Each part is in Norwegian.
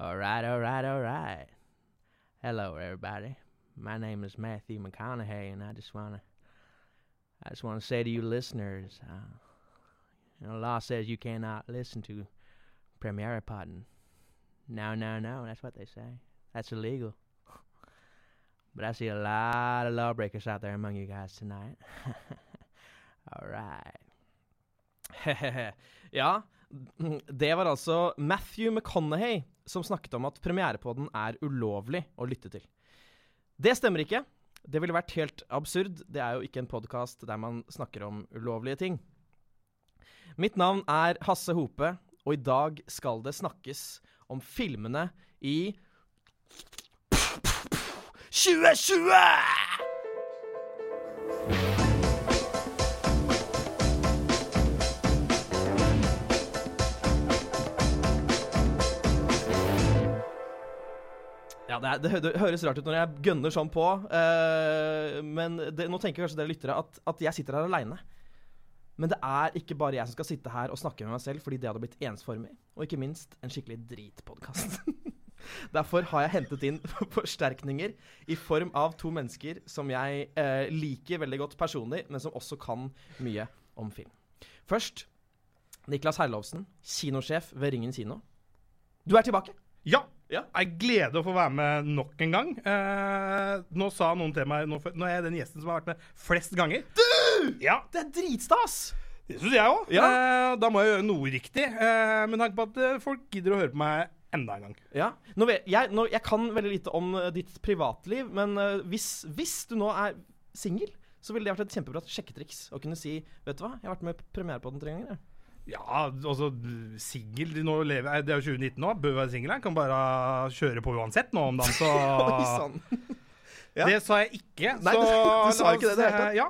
All right, all right, all right. Hello, everybody. My name is Matthew McConaughey, and I just wanna, I just wanna say to you listeners, uh, you know, law says you cannot listen to Premiere Podden. No, no, no. That's what they say. That's illegal. But I see a lot of lawbreakers out there among you guys tonight. all right. ja, det var altså Matthew McConaughey som snakket om at premierepodden er ulovlig å lytte til. Det stemmer ikke. Det ville vært helt absurd. Det er jo ikke en podkast der man snakker om ulovlige ting. Mitt navn er Hasse Hope, og i dag skal det snakkes om filmene i 2020! Det, er, det, høres rart ut når jeg gønner sånn på, uh, men det, nå tenker kanskje dere lyttere at, at jeg sitter her aleine. Men det er ikke bare jeg som skal sitte her og snakke med meg selv, fordi det hadde blitt ensformig. Og ikke minst en skikkelig dritpodkast. Derfor har jeg hentet inn forsterkninger i form av to mennesker som jeg eh, liker veldig godt personlig, men som også kan mye om film. Først Niklas Herlovsen, kinosjef ved Ringen kino. Du er tilbake. Ja. Ja. Jeg gleder å få være med nok en gang. Eh, nå sa noen til meg Nå, nå er jeg den gjesten som har vært med flest ganger. Du! Ja, Det er dritstas! Det syns jeg òg. Ja. Eh, da må jeg gjøre noe riktig. Eh, med tanke på at eh, folk gidder å høre på meg enda en gang. Ja. Nå vet, jeg, nå, jeg kan veldig lite om eh, ditt privatliv, men eh, hvis, hvis du nå er singel, så ville det vært et kjempebra sjekketriks å kunne si Vet du hva, jeg har vært med premiere på den tre ganger. jeg.» Ja, altså singel Det er jo 2019 nå. Bør være singel. Jeg kan bare kjøre på uansett nå om dagen, så Oi sann. Ja. Det sa jeg ikke. Nei, så du sa la ikke det i det hele tatt. eh, Ja.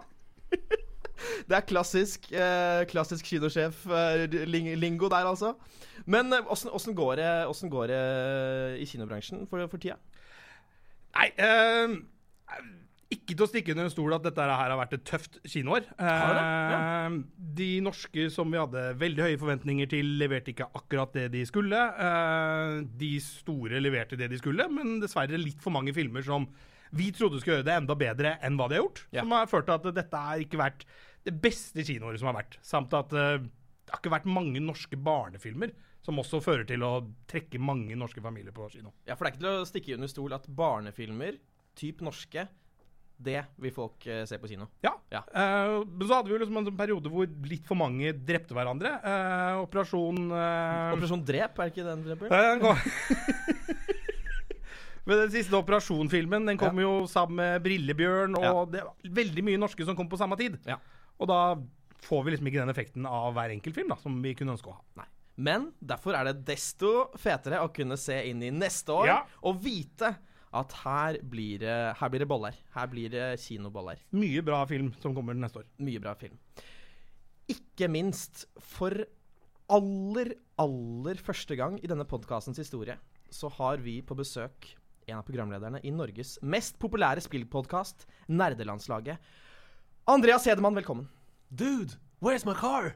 Det er klassisk, eh, klassisk kinosjef-lingo der, altså. Men eh, åssen går, går det i kinobransjen for, for tida? Nei, eh, ikke til å stikke under en stol at dette her har vært et tøft kinoår. Har det? Eh, De norske som vi hadde veldig høye forventninger til, leverte ikke akkurat det de skulle. Eh, De store leverte det de skulle, men dessverre litt for mange filmer som vi trodde skulle gjøre det enda bedre enn hva de har gjort. Ja. Som har ført til at dette har ikke vært det beste kinoåret som har vært. Samt at eh, det har ikke vært mange norske barnefilmer, som også fører til å trekke mange norske familier på kino. Ja, for det er ikke til å stikke under stol at barnefilmer, typ norske, det vil folk eh, se på kino. Ja. Ja. Uh, men så hadde vi jo liksom en sånn periode hvor litt for mange drepte hverandre. Uh, operasjon Operasjon Drep, er det ikke den? Dreper? den kom- Men den siste operasjonfilmen Den kom jo sammen med Brillebjørn, og Ja. det var veldig mye norske som kom på samme tid. Ja. Og da får vi liksom ikke den effekten av hver enkelt film da, som vi kunne ønske å ha. Nei. Men derfor er det desto fetere å kunne se inn i neste år Ja. og vite at her blir, det, her blir det boller. Her blir det kinoboller. Mye bra film som kommer neste år. Mye bra film. Ikke minst for aller, aller første gang i denne podkastens historie så har vi på besøk en av programlederne i Norges mest populære spillpodkast, Nerdelandslaget. Andreas Hedemann, velkommen. Dude, where's my car?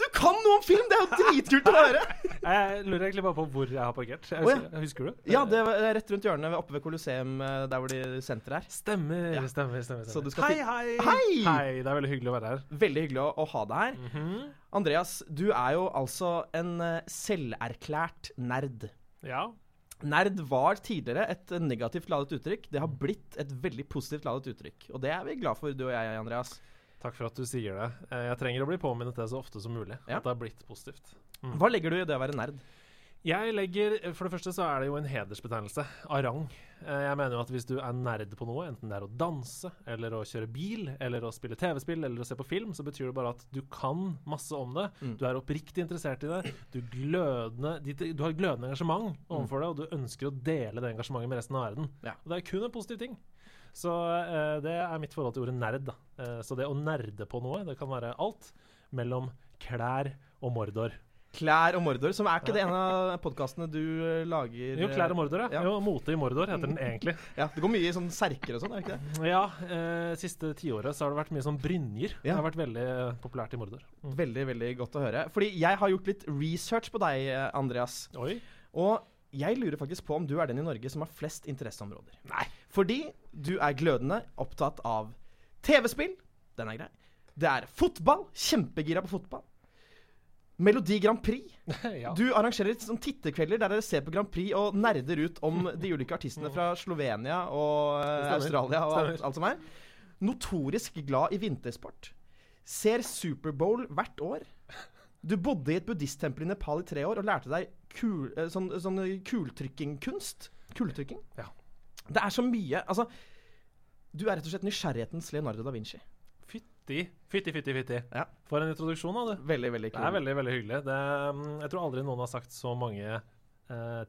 Du kan noe om film! Det er jo dritkult å høre! Jeg lurer egentlig bare på hvor jeg har parkert. Jeg Å, ja. husker, husker du? Ja, det er rett rundt hjørnet oppe ved Colosseum, eh, der hvor de senteret er. Stemmer, Ja. stemmer, stemmer. Så du stemmer. Hei, hei! Hei! Hei! Det er veldig hyggelig å være her. Veldig hyggelig å, å ha deg her. Mhm. Andreas, du er jo altså en eh, selverklært nerd. Ja. Nerd var tidligere et negativt ladet uttrykk. Det har blitt et veldig positivt ladet uttrykk. Og det er vi glad for, du og jeg, Andreas. Takk for at du sier det. Eh, Jeg trenger å bli påminnet det så ofte som mulig. Ja. At det har blitt positivt. Mm. Hva legger du i det å være nerd? Jeg legger, For det første så er det jo en hedersbetegnelse av rang. Eh, Jeg mener jo at hvis du er nerd på noe, enten det er å danse, eller å kjøre bil, eller å spille TV-spill, eller å se på film, så betyr det bare at du kan masse om det. Mm. Du er oppriktig interessert i det. Du, glødende, du har glødende engasjement overfor det, og du ønsker å dele det engasjementet med resten av verden. Ja. Og det er kun en positiv ting. Så eh, det er mitt forhold til ordet nerd. Da. Eh, så det å nerde på noe, det kan være alt mellom klær og Mordor. Klær og Mordor, som er ikke det en av podkastene du eh, lager Jo, klær og Mordor, ja. Ja. Jo, Mote i Mordor heter den egentlig. Ja, Det går mye i sånn serker og sånn, er det ikke det? Ja, eh, siste tiåret så har det vært mye sånn brynjer. Det har vært veldig eh, populært i Mordor. Mm. Veldig, veldig godt å høre. Fordi jeg har gjort litt research på deg, eh, Andreas. Oi. Og jeg lurer faktisk på om du er den i Norge som har flest interesseområder. Nei. Fordi du er glødende opptatt av TV-spill. Den er grei. Det er fotball. Kjempegira på fotball. Melodi Grand Prix. ja. Du arrangerer sånn tittekvelder der dere ser på Grand Prix og nerder ut om de ulike artistene fra Slovenia og eh, Stemmer. Australia og alt, alt som er. Notorisk glad i vintersport. Ser Superbowl hvert år. Du bodde i et buddhisttempel i Nepal i tre år og lærte deg kul, eh, sånn, sånn kultrykkingkunst. Kultrykking. Ja. Det er så mye Altså, du er rett og slett nysgjerrighetens Leonardo da Vinci. Fytti, fytti, fytti. fytti. Ja. For en introduksjon, da, du. Veldig, veldig Det er veldig veldig hyggelig. Det, mm, jeg tror aldri noen har sagt så mange eh,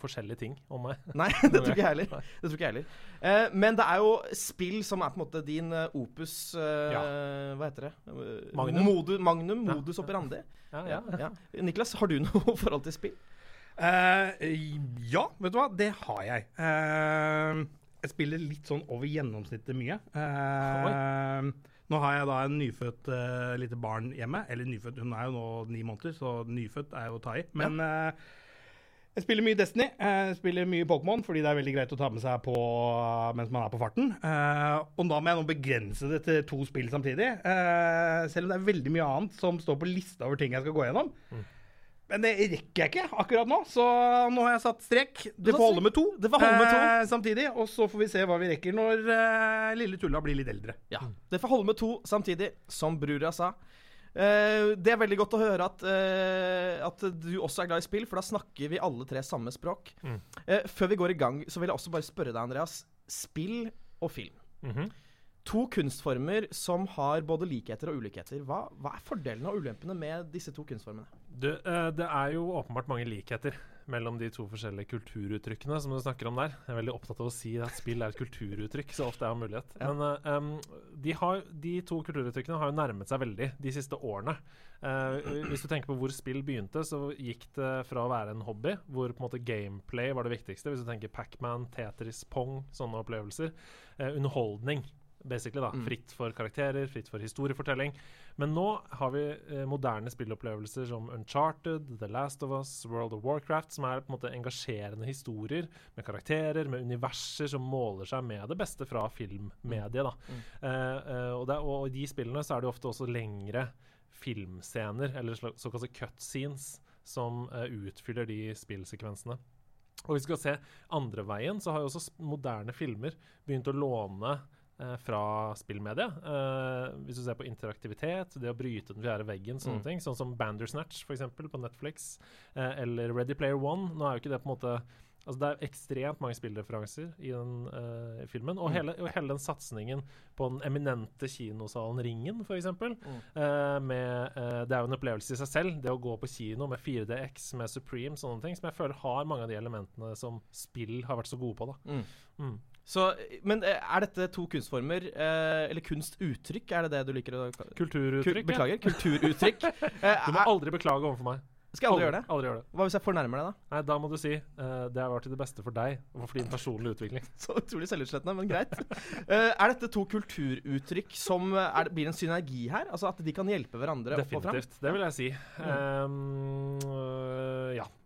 forskjellige ting om meg. Nei, det tror ikke jeg heller. Det tror ikke jeg heller. Eh, men det er jo spill som er på en måte din eh, opus eh, Hva heter det? Magnum. Modu, magnum Ja. modus operandi. Ja, ja. Ja. Niklas, har du noe forhold til spill? Eh, ja, vet du hva? Det har jeg. Eh, jeg spiller litt sånn over gjennomsnittet mye. Eh, nå har jeg da en nyfødt lite barn hjemme. Eller nyfødt, hun er jo nå ni måneder, så nyfødt er jo å ta i. Men jeg spiller mye Destiny. Jeg spiller mye Pokémon, fordi det er veldig greit å ta med seg på mens man er på farten. Og da må jeg nå begrense det til to spill samtidig. selv om det er veldig mye annet som står på lista over ting jeg skal gå gjennom. Men det rekker jeg ikke akkurat nå, så nå har jeg satt strek. Det får holde med to, Det får holde med to. eh, samtidig. Og så får vi se hva vi rekker når eh, lille Tulla blir litt eldre. Ja. Det får holde med to samtidig, som brura sa. Eh, det er veldig godt å høre at, eh, at du også er glad i spill, for da snakker vi alle tre samme språk. Mm. Eh, før vi går i gang, så vil jeg også bare spørre deg, Andreas. Spill og film. Mhm. To kunstformer som har både likheter og ulikheter. Hva, hva er fordelene og ulempene med disse to kunstformene? Du, eh, det er jo åpenbart mange likheter mellom de to forskjellige kulturuttrykkene som du snakker om der. Jeg er veldig opptatt av å si at spill er et kulturuttrykk så ofte jeg har mulighet. Ja. Men em, de, har, de to kulturuttrykkene har jo nærmet seg veldig de siste årene. Uh, hvis du tenker på hvor spill begynte, så gikk det fra å være en hobby, hvor på en måte gameplay var det viktigste. Hvis du tenker Pacman, Tetris, Pong, sånne opplevelser. uh, underholdning. Basically da, Mm. Fritt for karakterer, fritt for historiefortelling. Men nå har vi eh, moderne spillopplevelser som Uncharted, The Last of Us, World of Warcraft, som er på en måte engasjerende historier med karakterer, med universer som måler seg med det beste fra filmmediet. da. Mm. Eh, eh, og, det, og i de spillene så er det ofte også lengre filmscener, eller såkalte cutscenes, som eh, utfyller de spillsekvensene. Og hvis vi skal se andre veien, så har jo også moderne filmer begynt å låne fra spillmedia. Uh, hvis du ser på interaktivitet, det å bryte den fjerde veggen, sånne Mm. ting. Sånn som Bandersnatch, for eksempel, på Netflix. Uh, eller Ready Player One. Nå er jo ikke det på en måte Altså Det er ekstremt mange spillreferanser i den uh, filmen. Og, Mm. hele, og hele den satsingen på den eminente kinosalen Ringen, f.eks. Mm. Med, eh, det er jo en opplevelse i seg selv, det å gå på kino med 4DX, med Supreme, sånne ting, som jeg føler har mange av de elementene som spill har vært så gode på. da. Mm. Så, men eh, er dette to kunstformer, eh, eller kunstuttrykk? Er det det du liker å kalle? Kulturuttrykk. Beklager. Kulturuttrykk. Eh, Du må aldri beklage overfor meg. skal jeg aldri gjøre det? Aldri gjøre det. Hva hvis jeg fornærmer deg, da? Nei, da må du si uh, det har vært til det beste for deg og for din personlige utvikling. Så utrolig selvutslettende, men greit. uh, er dette to kulturuttrykk som er, blir en synergi her? Altså at de kan hjelpe hverandre? Definitivt. Det vil jeg si. Um.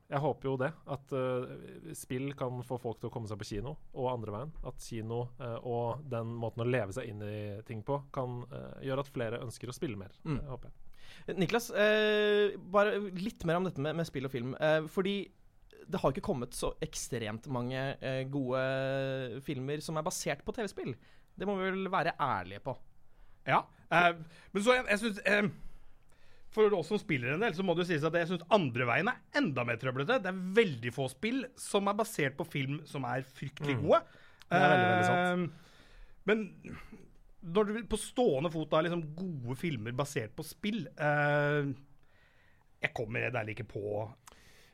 Jeg håper jo det. At uh, spill kan få folk til å komme seg på kino, og andre veien. At kino uh, og den måten å leve seg inn i ting på, kan uh, gjøre at flere ønsker å spille mer. Mm. Det håper jeg. Niklas, eh, bare litt mer om dette med, med spill og film. Eh, fordi det har ikke kommet så ekstremt mange gode filmer som er basert på TV-spill. Det må vi vel være ærlige på. Ja. eh, men så jeg, jeg synes, eh, For oss som spiller en del, så må det jo sies at jeg syns andre veien er enda mer trøblete. Det er veldig få spill som er basert på film som er fryktelig Mm. gode. Det er veldig, veldig sant. Uh, men når du på stående fot har liksom gode filmer basert på spill uh, Jeg kommer ærlig ikke på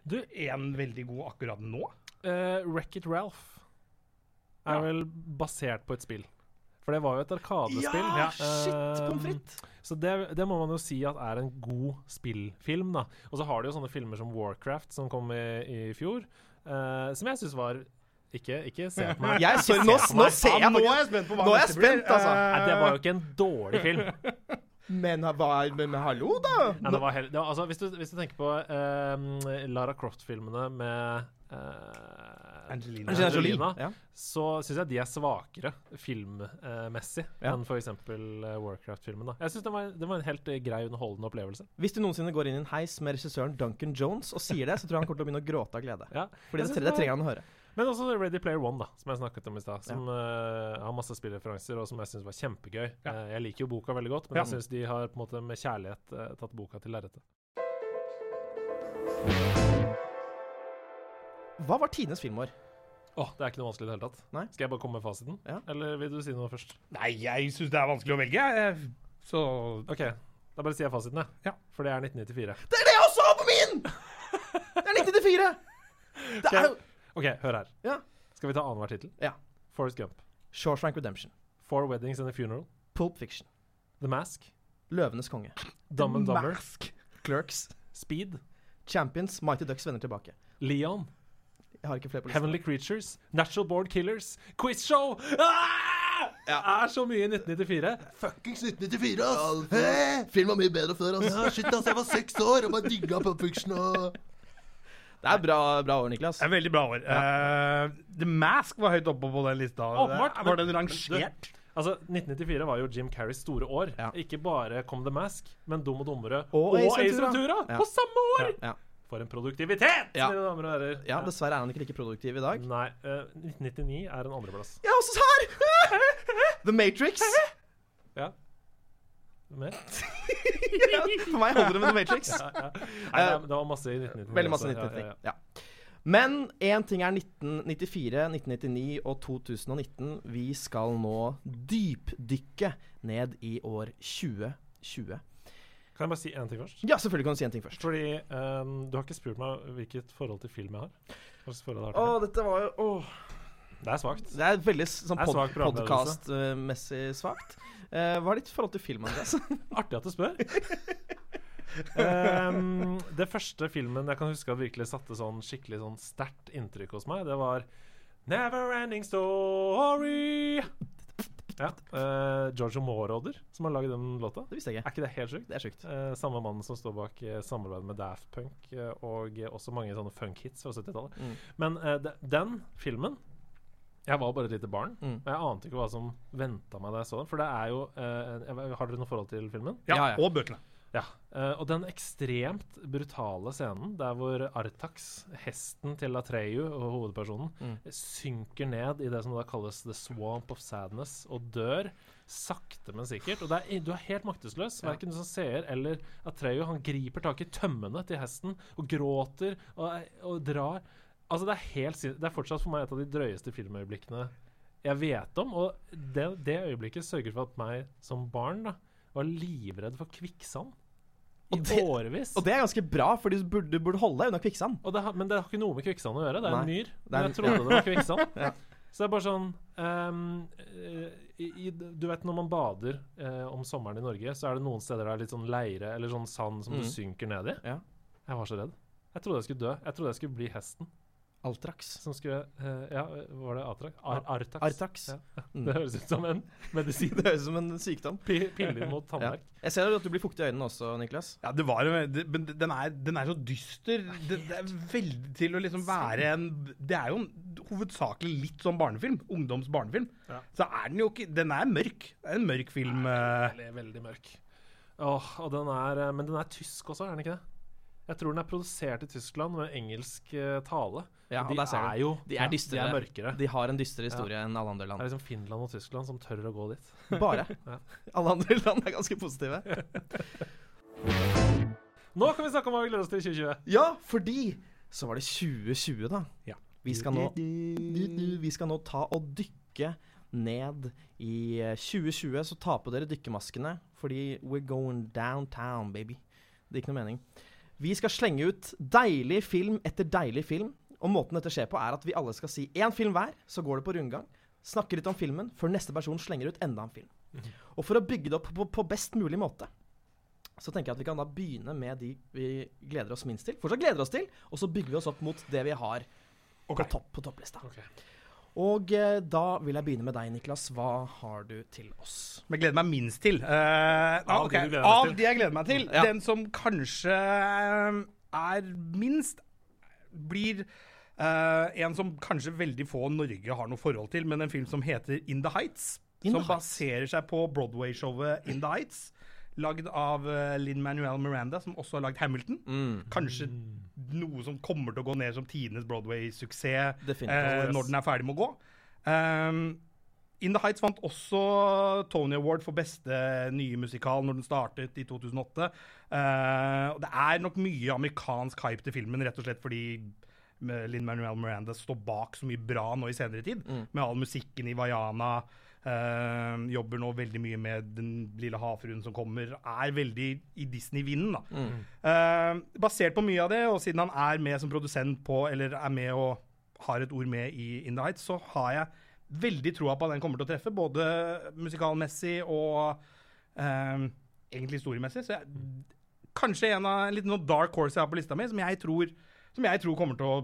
Du, en veldig god akkurat nå. uh, Wreck-It Ralph er Ja. vel basert på et spill. For det var jo et arkadespill. Ja, shit, Eh, pommes frites! Så det, det må man jo si at er en god spillfilm, da. Og så har du jo sånne filmer som Warcraft, som kom i, i fjor, uh, som jeg syns var ikke, ikke se på meg. Jeg, sorry, nå, se på nå ser jeg nå er jeg spent på hva Nå er jeg blir. spent, altså. Nei, det var jo ikke en dårlig film. Men, hva, men, men hallo, da! Nei, det var hell- det var, altså, hvis, du, hvis du tenker på uh, Lara Croft-filmene med eh, Angelina. Angelina Jolie. Ja. så syns jeg de er svakere filmmessig Ja. enn f.eks. Warcraft-filmen. Jeg syns det, var- det var en helt eh, grei, underholdende opplevelse. Hvis du noensinne går inn i en heis med regissøren Duncan Jones og sier det, så tror jeg han kommer til å begynne å gråte av glede. Ja. Fordi det, det det trenger han å høre. Men også Ready Player One, da som jeg snakket om i stad. Som eh, har masse spillreferanser, og som jeg syns var kjempegøy. Ja. Uh, jeg liker jo boka veldig godt, men Ja. jeg syns de har på en måte med kjærlighet uh, tatt boka til lerretet. Hva var tidenes filmår? Åh, Det er ikke noe vanskelig i det hele tatt. Nei. Skal jeg bare komme med fasiten? Ja. Eller vil du si noe først? Nei, jeg syns det er vanskelig å velge. jeg. Så OK, da bare sier jeg fasiten, jeg. Ja. For det er 1994. Det er det jeg også har på min! Det er 1994! Det er jo OK, hør her. Ja. Skal vi ta annenhver tittel? Ja. Forest Gump. Shawshank Redemption. Four Weddings and a Funeral. Pulp Fiction. The Mask. Løvenes konge. Dumb and Dumber. Clerks. Speed. Champions. Mighty Ducks vender tilbake. Leon. Jeg har ikke flere på lista. Heavenly Creatures. Natural Born Killers. Quizshow! Ah! Det er så mye i 1994. Fuckings 1994, ass! Hæ? Film var mye bedre før, ass. Ja, shit, ass, jeg var seks år og bare digga Pop Fiction og Det er bra, bra år, Niklas. Det er veldig bra år. Eh, The Mask var høyt oppe på den lista. Åpenbart, Var den rangert? Altså, 1994 var jo Jim Carreys store år. Ja. Ikke bare kom The Mask, men Dum og dummere Og Ace Ace Ventura. Ventura Ja. på samme år! Ja. For en produktivitet, Ja. mine damer og herrer. ja, dessverre er han ikke like produktiv i dag. Nei, Uh, 1999 er en andreplass. Jeg er også her! The Matrix. Ja. Mer? Ja, For meg holder det med The Matrix. Ja, ja. Nei, det, det var masse i 1999. Veldig masse i Ja, ja, ja. Ja. Men én ting er 1994, 1999 og 2019. Vi skal nå dypdykke ned i år 2020. Kan jeg bare si én ting først? Ja, selvfølgelig kan du si en ting først. Fordi um, du har ikke spurt meg hvilket forhold til film jeg har. Hva slags forhold har til film? dette var jo åh. Det er svakt. Det er veldig sånn pod podkast-messig svakt. Uh, hva er ditt forhold til film, Andreas? Artig at du spør. um, det første filmen jeg kan huske at virkelig satte sånn skikkelig sånn sterkt inntrykk hos meg, det var Never Ending Story. Ja, Uh, George Moroder som har laget den låta. Det visste jeg ikke. Er ikke. det helt sjukt? Det er sjukt. Uh, samme mann som står bak uh, samarbeidet med Daft Punk og også mange sånne funk-hits fra 70-tallet. Mm. Men de, den filmen Jeg var bare et lite barn, Mm. og jeg ante ikke hva som venta meg da jeg så den. For det er jo eh, Har dere noe forhold til filmen? Ja, Ja, ja. og bøkene. Ja, eh, og den ekstremt brutale scenen der hvor Artax, hesten til Atreyu og hovedpersonen, Mm. synker ned i det som da kalles the swamp of sadness, og dør sakte, men sikkert. Og det er, du er helt maktesløs. Verken du som seer eller Atreyu. Han griper tak i tømmene til hesten og gråter og, og drar. Altså, det er helt Det er fortsatt for meg et av de drøyeste filmøyeblikkene jeg vet om. Og det, det øyeblikket sørger for at meg som barn da var livredd for kvikksand. I Og det- årevis. Og det er ganske bra, for du burde, burde holde deg unna kvikksand. Det men det har ikke noe med kvikksand å gjøre. Det er en myr. myr. er jeg trodde det var kvikksand. Ja. Så det er bare sånn eh, i, i, Du vet når man bader uh, om sommeren i Norge, så er det noen steder det er litt sånn leire eller sånn sand som du Mm. synker ned i. Ja. Jeg var så redd. Jeg trodde jeg skulle dø. Jeg trodde jeg skulle bli hesten Altrax. som skulle uh, Ja, var det Atrax? Ar Artax. Artax. Ja. Mm. Det høres ut som en medisin. Det høres ut som en sykdom. P Piller mot Ja. Jeg ser at du blir fuktig i øynene også, Niklas. Ja, det var det, Men den er, den er så dyster. Det, det er veldig til å liksom være en Det er jo en, hovedsakelig litt sånn barnefilm. Ungdoms barnefilm. Ja. Så er den jo ikke Den er mørk. Det er en mørk film. eh. Veldig, veldig mørk. Åh, og den er, eh, men den er tysk også, er den ikke det? Jeg tror den er produsert i Tyskland med engelsk tale. Ja, de der ser er jo De er dystre. De er mørkere. De har en dystre historie enn alle andre land. Det er liksom Finland og Tyskland som tør å gå dit. Bare. Ja. Alle andre land er ganske positive. Nå kan vi snakke om hva vi gleder oss til i 2020. Ja, fordi så var det 2020, da. Ja. Vi skal nå Vi skal nå ta og dykke ned i eh, 2020. Så ta på dere dykkermaskene, fordi we're going downtown, baby. Det er ikke noe mening. Vi skal slenge ut deilig film etter deilig film. Og måten dette skjer på, er at vi alle skal si én film hver, så går det på rundgang. Snakker litt om filmen, før neste person slenger ut enda en film. Og for å bygge det opp på, på best mulig måte, så tenker jeg at vi kan da begynne med de vi gleder oss minst til. Fortsatt gleder oss til, og så bygger vi oss opp mot det vi har på, topp, på topplista. Okay. Og eh, da vil jeg begynne med deg, Niklas. Hva har du til oss? Jeg gleder meg minst til. Uh, Av okay. de Av til. de jeg gleder meg til. Ja. Den som kanskje eh, er minst, blir Eh, en som kanskje veldig få Norge har noe forhold til, men en film som heter In the Heights. In som the Heights. baserer seg på Broadway-showet In the Heights. Lagd av uh, Linn Manuel Miranda, som også har lagd Hamilton. Mm. Kanskje noe som kommer til å gå ned som tidenes Broadway-suksess eh, når den er ferdig med å gå. Um, In the Heights vant også Tony Award for beste nye musikal når den startet i 2008. Uh, det er nok mye amerikansk hype til filmen, rett og slett fordi Linn Manuel Miranda står bak så mye bra nå i senere tid. Med all musikken i Vaiana. Uh, jobber nå veldig mye med Den lille havfruen som kommer. Er veldig i Disney-vinden, da. Eh, basert på mye av det, og siden han er med som produsent på, eller er med og har et ord med i In the Heights, så har jeg veldig troa på at den kommer til å treffe, både musikalmessig og uh, egentlig historiemessig. Så jeg, kanskje en av en liten sånn dark horse jeg har på lista mi, som jeg tror, som jeg tror kommer til å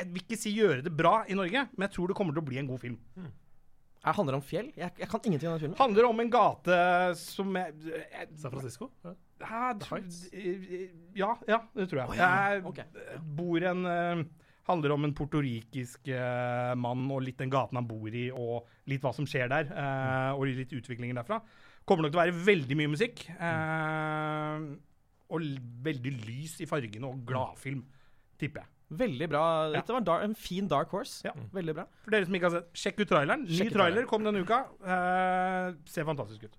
Jeg vil ikke si gjøre det bra i Norge, men jeg tror det kommer til å bli en god film. Det handler om fjell. Jeg, jeg kan ingenting om den filmen. Handler om en gate som jeg, jeg San Francisco? Ja. ja, ja, ja, det tror jeg. Oh, ja. Jeg Ok. bor en eh, Handler om en portorikisk uh, mann og litt den gaten han bor i, og litt hva som skjer der. uh, og litt utviklingen derfra. Kommer nok til å være veldig mye musikk. Uh, og veldig lys i fargene og gladfilm, tipper jeg. Veldig bra. Ja. Dette var en, dark, en fin dark horse. Ja. Veldig bra. For dere som ikke har sett, sjekk ut traileren. Ny trailer, trailer kom denne uka. Eh, ser fantastisk ut.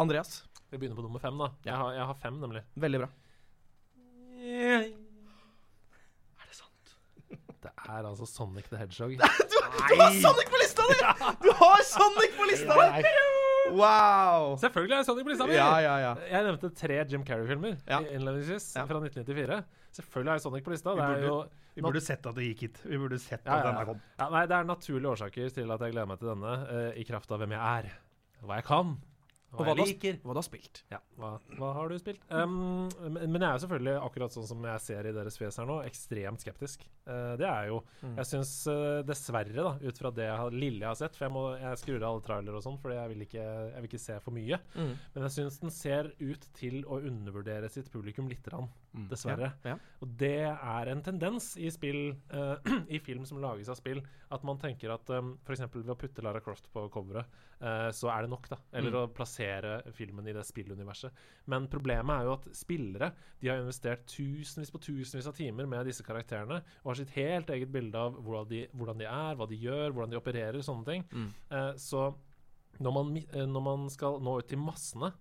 Andreas, Vi begynner på nummer fem, da. Jeg har, jeg har fem, nemlig. veldig bra. Er det sant? Det er altså Sonic the Hedgehog. Du har Sonic på lista di! Du har Sonic på lista di! Wow! Selvfølgelig er det Sonic på lista mi! Ja, ja, ja. Jeg nevnte tre Jim Carrey-filmer Ja. i- innledningsvis Ja. fra 1994. Selvfølgelig er Sonic på lista. Vi burde- jo Vi burde sett at det gikk hit. Vi burde sett Ja, at denne kom. Ja, nei, det er naturlige årsaker til at jeg gleder meg til denne, uh, i kraft av hvem jeg er, hva jeg kan, Og hva hva du, jeg liker. Da, hva du har spilt. Ja, hva, hva har du spilt? Um, men jeg er selvfølgelig, akkurat sånn som jeg ser i deres fjes her nå, ekstremt skeptisk. Uh, det er jo Mm. Jeg syns uh, dessverre, da, ut fra det jeg har, lille jeg har sett For jeg, må, jeg skrur av alle trailere og sånn, fordi jeg vil, ikke, jeg vil ikke se for mye. Mm. Men jeg syns den ser ut til å undervurdere sitt publikum lite grann. Dessverre. Ja, ja. Og det er en tendens i spill, uh, i film som lages av spill, at man tenker at um, f.eks. ved å putte Lara Croft på coveret, eh, så er det nok, da. Eller Mm. å plassere filmen i det spilluniverset. Men problemet er jo at spillere de har investert tusenvis på tusenvis av timer med disse karakterene, og har sitt helt eget bilde av hvordan de, hvordan de er, hva de gjør, hvordan de opererer, sånne ting. Mm. Eh, så når man, eh, når man skal nå ut til massene,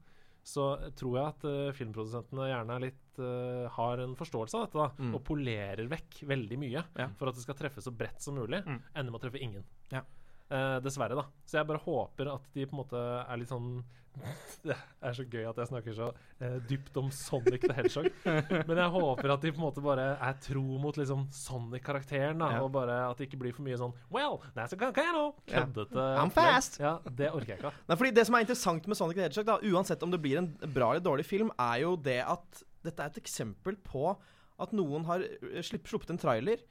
så tror jeg at uh, filmprodusentene gjerne er litt uh, har en forståelse av dette, da, Mm. og polerer vekk veldig mye Ja. for at det skal treffe så bredt som mulig. Mm. Ender med å treffe ingen. Ja. Eh, dessverre, da. Så jeg bare håper at de på en måte er litt sånn Det er så gøy at jeg snakker så uh, dypt om Sonic the Hedgehog. Men jeg håper at de på en måte bare er tro mot liksom Sonic-karakteren. da Ja. Og bare at det ikke blir for mye sånn Well, that's a! Ja. Køddete. I'm fast. Ja, det orker jeg ikke. Nei, fordi Det som er interessant med Sonic the Hedgehog, da, uansett om det blir en bra eller dårlig film, er jo det at dette er et eksempel på at noen har eh, sluppet en trailer.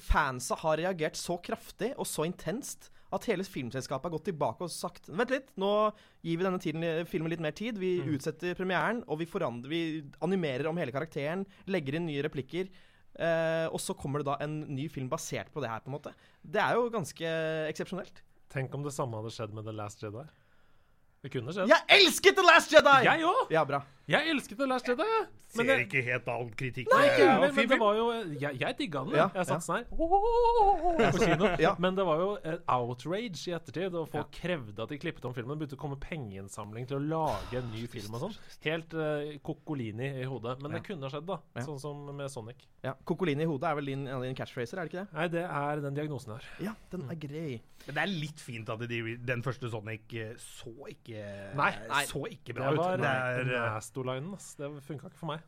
Fansa har reagert så kraftig og så intenst at hele filmselskapet har gått tilbake og sagt Vent litt, nå gir vi denne tiden, filmen litt mer tid. Vi Mm. utsetter premieren, og vi, forandrer, vi animerer om hele karakteren. Legger inn nye replikker. Eh, og så kommer det da en ny film basert på det her, på en måte. Det er jo ganske eksepsjonelt. Tenk om det samme hadde skjedd med The Last Jedi. Det kunne skjedd. Jeg elsket The Last Jedi! Jeg òg! Ja, bra. Jeg elsket The Last Jedi. jeg. Ser det, ikke helt all kritikk. Nei, Det ikke er men, det var jo Jeg, jeg digga den. Ja, jeg satt sånn her på kino. Ja. Men det var jo outrage i ettertid, og folk krevde at de klippet om filmen. Det begynte å komme pengeinnsamling til å lage en ny film og sånn. Helt uh, kokolini i hodet. Men det kunne skjedd, da. Sånn som med Sonic. Ja, Kokolini i hodet er vel din, dine catchphraser, er det ikke det? Nei, det er den diagnosen her. Ja, den er grei. Men det er litt fint at de, den første Sonic så ikke Nei, nei. så ikke Det bra ut. var Det er, Nastolinen. Det funka ikke for meg.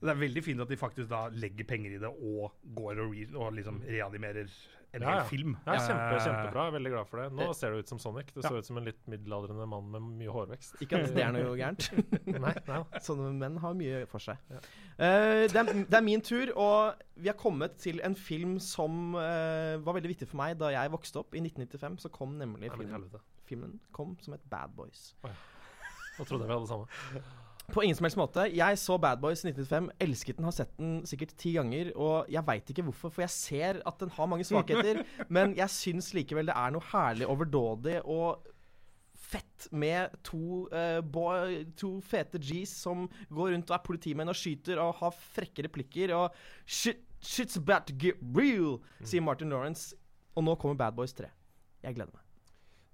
det er veldig fint at de faktisk da legger penger i det og går og, re, og liksom reanimerer en Ja, hel ja. film. Ja, kjempe, kjempebra. Jeg er veldig glad for det. Nå Det- ser det ut som Sonic. Det Ja. så ut som en litt middelaldrende mann med mye hårvekst. Ikke at det er noe gærent. Nei, nei. Sånne menn har mye for seg. Ja. Eh, det, er, det er min tur, og vi har kommet til en film som uh, var veldig viktig for meg da jeg vokste opp. I 1995 så kom nemlig filmen, filmen kom som et Bad Boys. Nå trodde jeg vi hadde det samme. På ingen som helst måte. Jeg så Bad Boys 1995, elsket den, har sett den sikkert ti ganger. Og jeg veit ikke hvorfor, for jeg ser at den har mange svakheter. men jeg syns likevel det er noe herlig overdådig og fett med to, uh, boy, to fete G's som går rundt og er politimenn og skyter og har frekke replikker. Og shit, shit's about to get real, sier Martin Lawrence. Og nå kommer Bad Boys 3. Jeg gleder meg.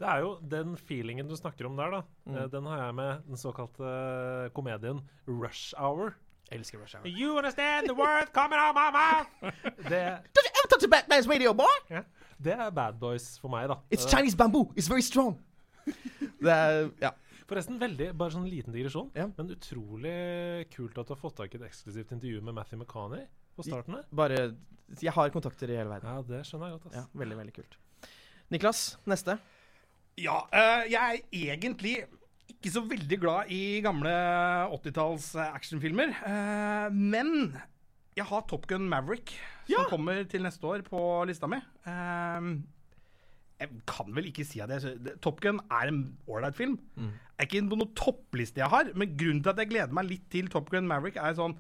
Det er jo den feelingen du snakker om der, da. Mm. Eh, Den har jeg med den såkalte eh, komedien Rush Hour. Jeg elsker Rush Hour. You understand the word coming out my mouth? Det, Don't you ever touch a Batman's radio, boy? det er Bad Boys for meg, da. It's Eh, Chinese bamboo. It's very strong. det er Ja. Forresten, veldig, bare sånn liten digresjon, Ja. men utrolig kult at du har fått tak i et eksklusivt intervju med Matthew McCanny på starten her. Bare Jeg har kontakter i hele verden. Ja, det skjønner jeg godt, ass. Ja, veldig, veldig kult. Niklas, neste. Ja, eh, jeg er egentlig ikke så veldig glad i gamle 80-talls eh, actionfilmer. eh, men jeg har Top Gun Maverick, som kommer til neste år på lista mi. Jeg kan vel ikke si at jeg Top Gun er en ålreit film. Er ikke på noen toppliste jeg har, men grunnen til at jeg gleder meg litt til Top Gun Maverick, er sånn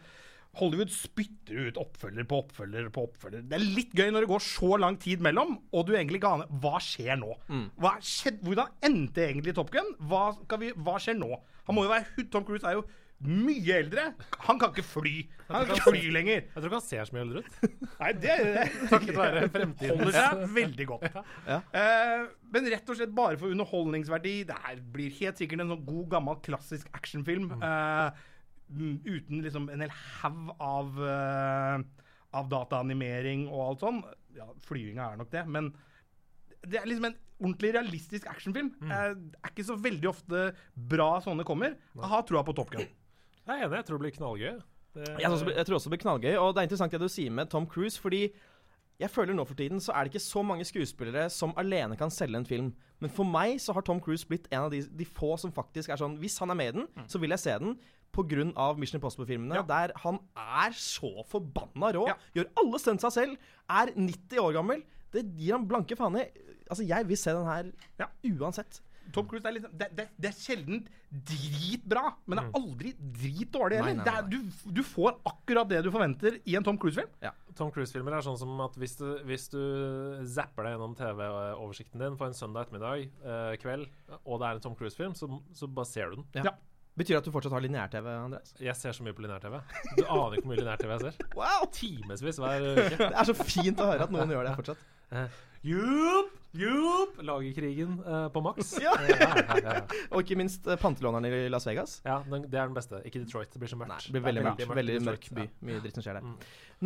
Hollywood spytter ut oppfølger på oppfølger på oppfølger. Det er litt gøy når det går så lang tid mellom, og du egentlig ikke aner hva skjer nå. Hva skjedd, hvordan endte egentlig Top Gun? Hva, skal vi, hva skjer nå? Han må jo være, Tom Cruise er jo mye eldre. Han kan ikke fly. Han kan ikke fly lenger. Jeg tror ikke han ser så mye eldre ut. Nei, det er Takket være fremtiden. holder seg veldig godt. Ja. Eh, men rett og slett bare for underholdningsverdi. Det her blir helt sikkert en sånn god, gammel, klassisk actionfilm. eh, mm, uten liksom en hel haug av, uh, av dataanimering og alt sånn. Ja, flyginga er nok det, men det er liksom en ordentlig realistisk actionfilm. Eh, det er ikke så veldig ofte bra sånne kommer. Jeg har troa på Top Gun. Jeg er enig, jeg tror det blir knallgøy. Det, Jeg, tror også, jeg tror også det blir knallgøy. Og det er interessant det du sier med Tom Cruise, fordi jeg føler nå for tiden så er det ikke så mange skuespillere som alene kan selge en film. Men for meg så har Tom Cruise blitt en av de, de få som faktisk er sånn Hvis han er med i den, så vil jeg se den. Pga. Mission Impossible-filmene, Ja. der han er så forbanna rå. Ja. Gjør alle stuntsa selv. Er 90 år gammel. Det gir han blanke faen i. Altså, jeg vil se den her Ja. uansett. Tom Cruise er, liksom, det, det, det er sjelden dritbra, men det er aldri dritdårlig heller. er- Du, du får akkurat det du forventer i en Tom Cruise-film. Tom Cruise-filmer er sånn som at hvis du, hvis du zapper deg gjennom TV-oversikten din på en søndag ettermiddag, eh, kveld, og det er en Tom Cruise-film, så, så bare ser du den. Ja. Betyr det at du fortsatt har lineær-TV, Andreas? Jeg ser så mye på lineær-TV. Du aner ikke hvor mye lineær-TV jeg ser. Wow! Timevis hver uke. Det er så fint å høre at noen gjør det fortsatt. Jupp! Jupp! Lagerkrigen uh, på maks. Ja. Eh, ja. Og ikke minst uh, pantelåneren i Las Vegas. ja den, det er den beste. Ikke Detroit. Det blir så mørkt. Nei, det blir veldig er mørkt. Veldig i mørk by. Mye dritt som skjer der. Mm.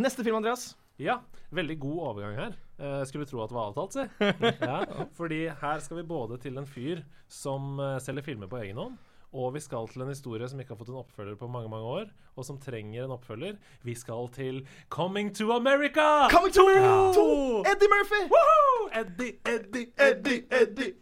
Neste film, Andreas. Ja, veldig god overgang her. Uh, skulle tro at det var avtalt, si. ja, fordi her skal vi både til en fyr som eh, selger filmer på egen hånd, og vi skal til en historie som ikke har fått en oppfølger på mange mange år, og som trenger en oppfølger. Vi skal til Coming to America! Coming to Ja. to Eddie Murphy! Woohoo! Eddie, Eddie, Eddie, Eddie.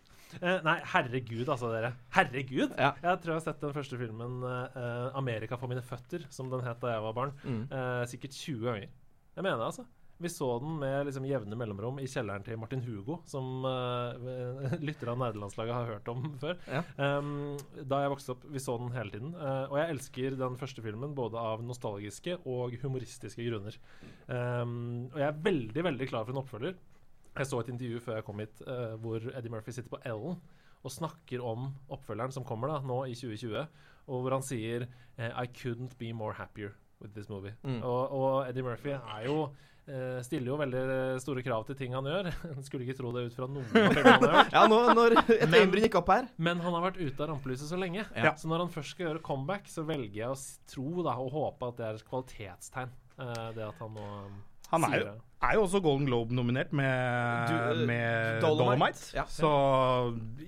Eh, nei, herregud, altså, dere. Herregud! Ja. Jeg tror jeg har sett den første filmen, eh, 'Amerika for mine føtter', som den het da jeg var barn, Mm. eh, sikkert 20 ganger. Jeg mener det, altså. Vi så den med liksom jevne mellomrom i kjelleren til Martin Hugo, som uh, lyttere av nerdelandslaget har hørt om før. Ja. Um, da jeg vokste opp, vi så den hele tiden. Uh, og jeg elsker den første filmen både av nostalgiske og humoristiske grunner. Um, og jeg er veldig, veldig klar for en oppfølger. Jeg så et intervju før jeg kom hit, uh, hvor Eddie Murphy sitter på Ellen og snakker om oppfølgeren som kommer da, nå i 2020, og hvor han sier eh, I couldn't be more happier with this movie. Mm. Og, og Eddie Murphy er jo eh, stiller jo veldig store krav til ting han gjør. Skulle ikke tro det ut fra noen av han har gjort. Ja, nå, når et øyenbryn gikk opp her Men han har vært ute av rampelyset så lenge. Ja. Så når han først skal gjøre comeback, så velger jeg å tro da, og håpe at det er et kvalitetstegn. Uh, det at han nå um, Han er sier jo, det. Er jo også Golden Globe-nominert med, Du, eh, med Dolomite. Dolomite. Ja. Så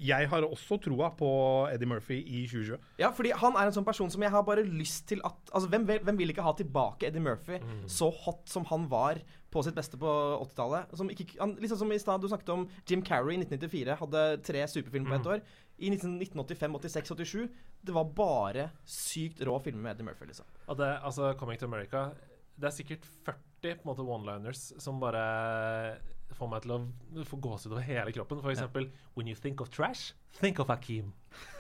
jeg har også troa på Eddie Murphy i 2020. Ja, fordi han er en sånn person som jeg har bare lyst til at Altså, hvem, vil- hvem vil ikke ha tilbake Eddie Murphy så hot som han var på sitt beste på 80-tallet? Som ikke- han- Liksom som i stad du snakket om Jim Carrey i 1994 hadde tre superfilmer på ett år. I 1985, 86, 87 Det var bare sykt rå filmer med Eddie Murphy, liksom. Og det, altså, Coming to America Det er sikkert 40 på en måte one-liners som bare får meg til å få gåsehud over hele kroppen. For eksempel When you think of trash, think of Hakeem.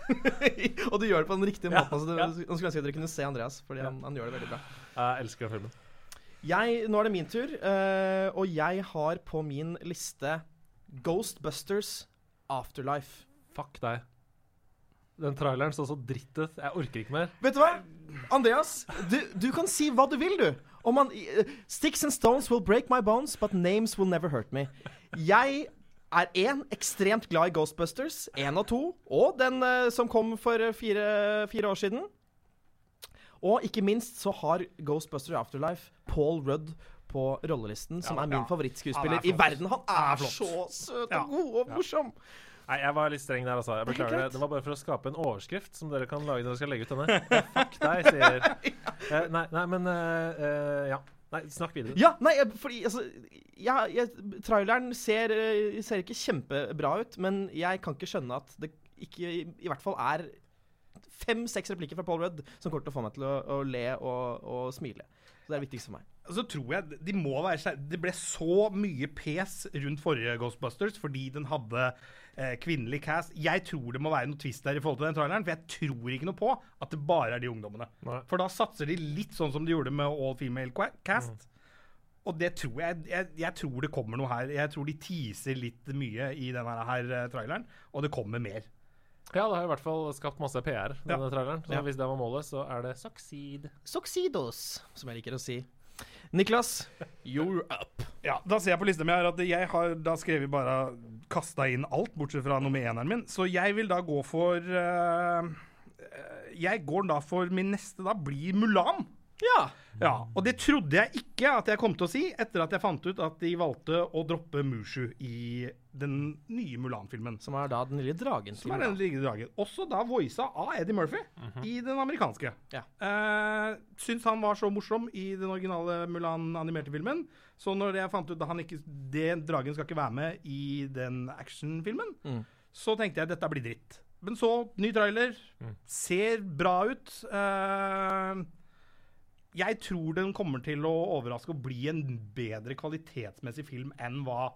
og du gjør det på den riktige Ja, måten. Altså, det, ja. Nå skulle ønske dere kunne se Andreas, Fordi han, han gjør det veldig bra. Jeg elsker den filmen. Jeg, nå er det min tur, uh, og jeg har på min liste Ghostbusters Afterlife. Fuck deg. Den traileren så så dritt ut. Jeg orker ikke mer. Vet du hva? Andreas, du, du kan si hva du vil, du. Om man, eh, Sticks and stones will break my bones, but names will never hurt me. Jeg er én ekstremt glad i Ghostbusters, én og to, og den uh, som kom for eh, fire, fire år siden. Og ikke minst så har Ghostbusters Afterlife Paul Rudd på rollelisten, som Ja, er min ja. favorittskuespiller er i verden. Han Han er er så søt og god og morsom. Nei, jeg var litt streng der, altså. Jeg er beklager det. Det var bare for å skape en overskrift som dere kan lage når dere skal legge ut denne. Fuck deg, sier uh, Nei, nei, men uh, uh, Ja. Nei, snakk videre. Ja, nei, fordi altså ja, jeg, Traileren ser, eh, ser ikke kjempebra ut, men jeg kan ikke skjønne at det ikke i, i hvert fall er fem-seks replikker fra Paul Rudd som kommer til å få meg til å, å le og, og smile. Så det er det viktigste for meg. Så tror jeg de må være skjær- Det ble så mye pes rundt forrige Ghostbusters fordi den hadde eh, kvinnelig cast. Jeg tror det må være noe twist der i forhold til den traileren, for jeg tror ikke noe på at det bare er de ungdommene. Nei. For da satser de litt sånn som de gjorde med All Female cast. Cast. Og det tror jeg, jeg Jeg tror det kommer noe her. Jeg tror de teaser litt mye i denne her eh, traileren, og det kommer mer. Ja, det har i hvert fall skapt masse PR, denne traileren. Så Ja. hvis det var målet, så er det succeed. Succeedos, som jeg liker å si. Niklas, you're up. Ja, Da ser jeg på lista mi her at jeg har da skrevet bare kasta inn alt, bortsett fra nummer eneren min. Så jeg vil da gå for eh, Jeg går da for min neste da blir Mulan. Ja. Ja, Og det trodde jeg ikke at jeg kom til å si, etter at jeg fant ut at de valgte å droppe Mushu i den nye Mulan-filmen. Som er da den lille dragen. Som er den lille dragen. Også da voisa av Eddie Murphy i den amerikanske. Ja. Uh, syns han var så morsom i den originale Mulan-animerte filmen. Så når jeg fant ut at han ikke, det dragen skal ikke være med i den actionfilmen, Mm. så tenkte jeg dette blir dritt. Men så, ny trailer. Mm. Ser bra ut. Eh, jeg tror den kommer til å overraske og bli en bedre kvalitetsmessig film enn hva,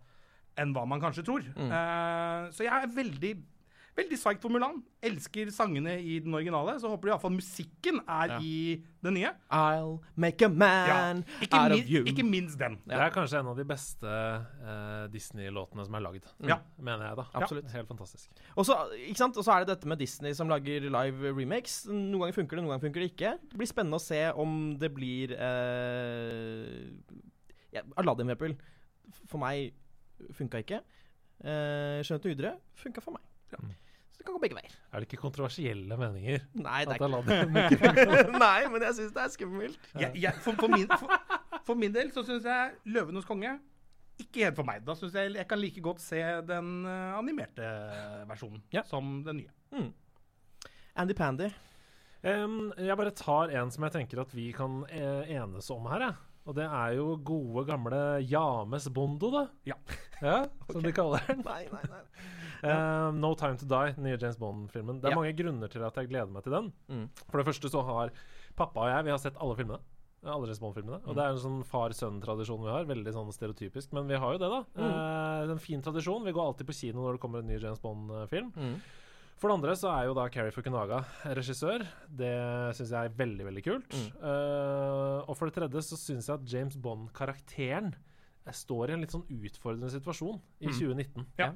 enn hva man kanskje tror. Mm. Uh, så jeg er veldig Veldig psyched for Mulan. Elsker sangene i den originale. Så håper iallfall musikken er Ja. i den nye. I'll make a man ja. out min, of you. ikke minst den. Det er kanskje en av de beste uh, Disney-låtene som er lagd. Ja. Mener jeg, da. Absolutt. Helt fantastisk. Og så er det dette med Disney som lager live remakes. Noen ganger funker det, noen ganger funker det ikke. Det blir spennende å se om det blir uh, ja, Aladdin, for. For meg funka ikke. Uh, Skjønnheten og udre funka for meg. Mm. Så det kan gå begge veier. Er det ikke kontroversielle meninger? Nei, det er ikke Nei, men jeg syns det er skummelt. Jeg, jeg, for, for, min, for, for min del så syns jeg 'Løvenes konge' ikke helt for meg. Da syns jeg jeg kan like godt se den eh, animerte versjonen Ja. som den nye. Andy Pandy. Um, jeg bare tar en som jeg tenker at vi kan eh, enes om her, jeg. Og det er jo gode, gamle James Bondo, da. Ja. Ja, Som de kaller den. Nei, nei, nei. Uh, no Time To Die, den nye James Bond-filmen. Det er Ja. mange grunner til at jeg gleder meg til den. Mm. For det første så har pappa og jeg Vi har sett alle filmene. Alle James Bond-filmene. Og det er en sånn far-sønn-tradisjon vi har. Veldig sånn stereotypisk, men vi har jo det, da. Mm. Uh, en fin tradisjon. Vi går alltid på kino når det kommer en ny James Bond-film. Mm. For det andre så er jo da Carrie Fukunaga regissør. Det syns jeg er veldig, veldig kult. Mm. Uh, og for det tredje så syns jeg at James Bond-karakteren står i en litt sånn utfordrende situasjon i Mm. 2019. Ja.